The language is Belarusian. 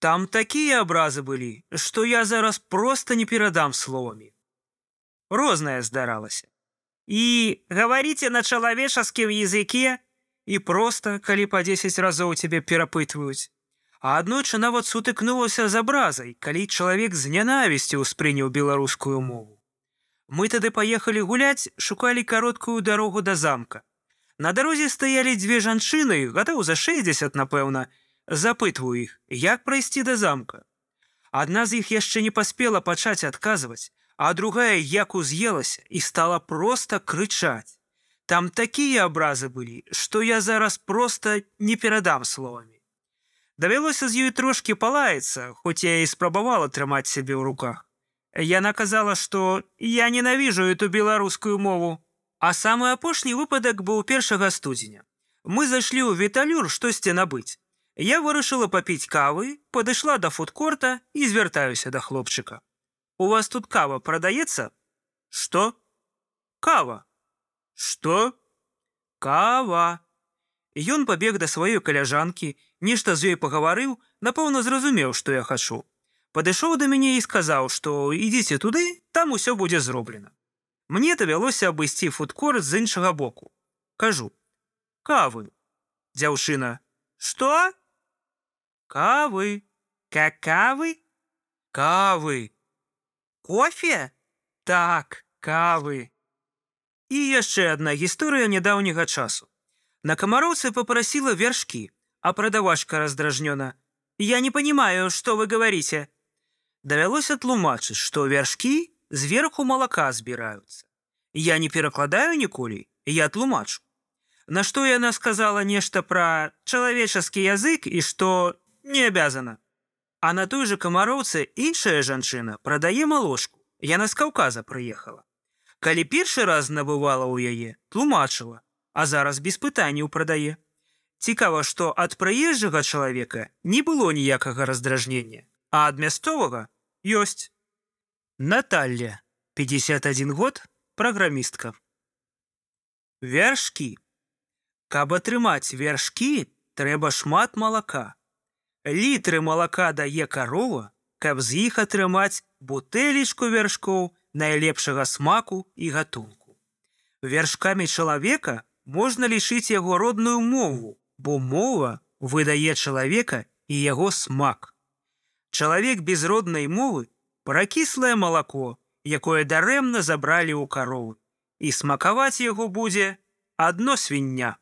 Там такія абразы былі, што я зараз проста не перадам словамі. Рознае здаралася. І гаварыце на чалавечаскім языке і проста, калі па 10 разоў цябе перапытваюць. А аднойчы нават сутыкнулася з абразай, калі чалавек з нянавісцю ўспрыняў беларускую мову. Мы тады паехалі гуляць, шукалі кароткую дарогу да замка. На дарозе стаялі дзве жанчыны, гадоў за 60, напэўна, запытваю іх, як прайсці да замка. Адна з іх яшчэ не паспела пачаць адказваць, а другая як уз'елася і стала проста крычаць. Там такія абразы былі, што я зараз проста не перадам словамі. Давялося з ёй трошкі палаецца, хоць я і спрабавала трымаць сябе ў руках. Яна казала, што я ненавіжу эту беларускую мову. А самы апошні выпадак быў першага студзеня. Мы зайшлі ў віталюр штосьці набыць. Я вырашыла папіць кавы, падышла да фудкорта і звяртаюся да хлопчыка. У вас тут кава прадаецца? Што? Кава. Што? Кава. Ён пабег да сваёй каляжанкі, нешта з ёй пагаварыў, напэўна, зразумеў, што я хачу. Падышоў да мяне і сказаў, што ідзіце туды, там усё будзе зроблена. Мне давялося абысці фудкор з іншага боку. Кажу: кавы. Дзяўчына, што? Кавы, какавы, кавы. Кофе? Так, кавы. І яшчэ адна гісторыя нядаўняга часу. На камароўцы попросила вершки, а продавашка раздражнена. Я не понимаю, что вы говорите. Давялося тлумачыць, што вяршкі зверху малака збіраюцца. Я не перакладаю ніколі, я тлумачу. На што яна сказала нешта пра чалавечаскі язык і што не абязана. А на той жа камароўцы іншая жанчына прадае малошку. Яна з каўказа прыехала. Калі першы раз набывала ў яе, тлумачыла, а зараз без пытанняў прадае. Цікава, што ад прыезжага чалавека не было ніякага раздражнення, а ад мясцовага ёсць. Наталля, 51 год, праграмістка. Вяршкі. Каб атрымаць вяршкі, трэба шмат малака. Літры малака дае карова, каб з іх атрымаць бутэлечку вяршкоў найлепшага смаку і гатунку. Вяршкамі чалавека можна лічыць яго родную мову, бо мова выдае чалавека і яго смак. Чалавек без роднай мовы пракіслае малако, якое дарэмна забралі ў каровы, і смакаваць яго будзе адно свіння.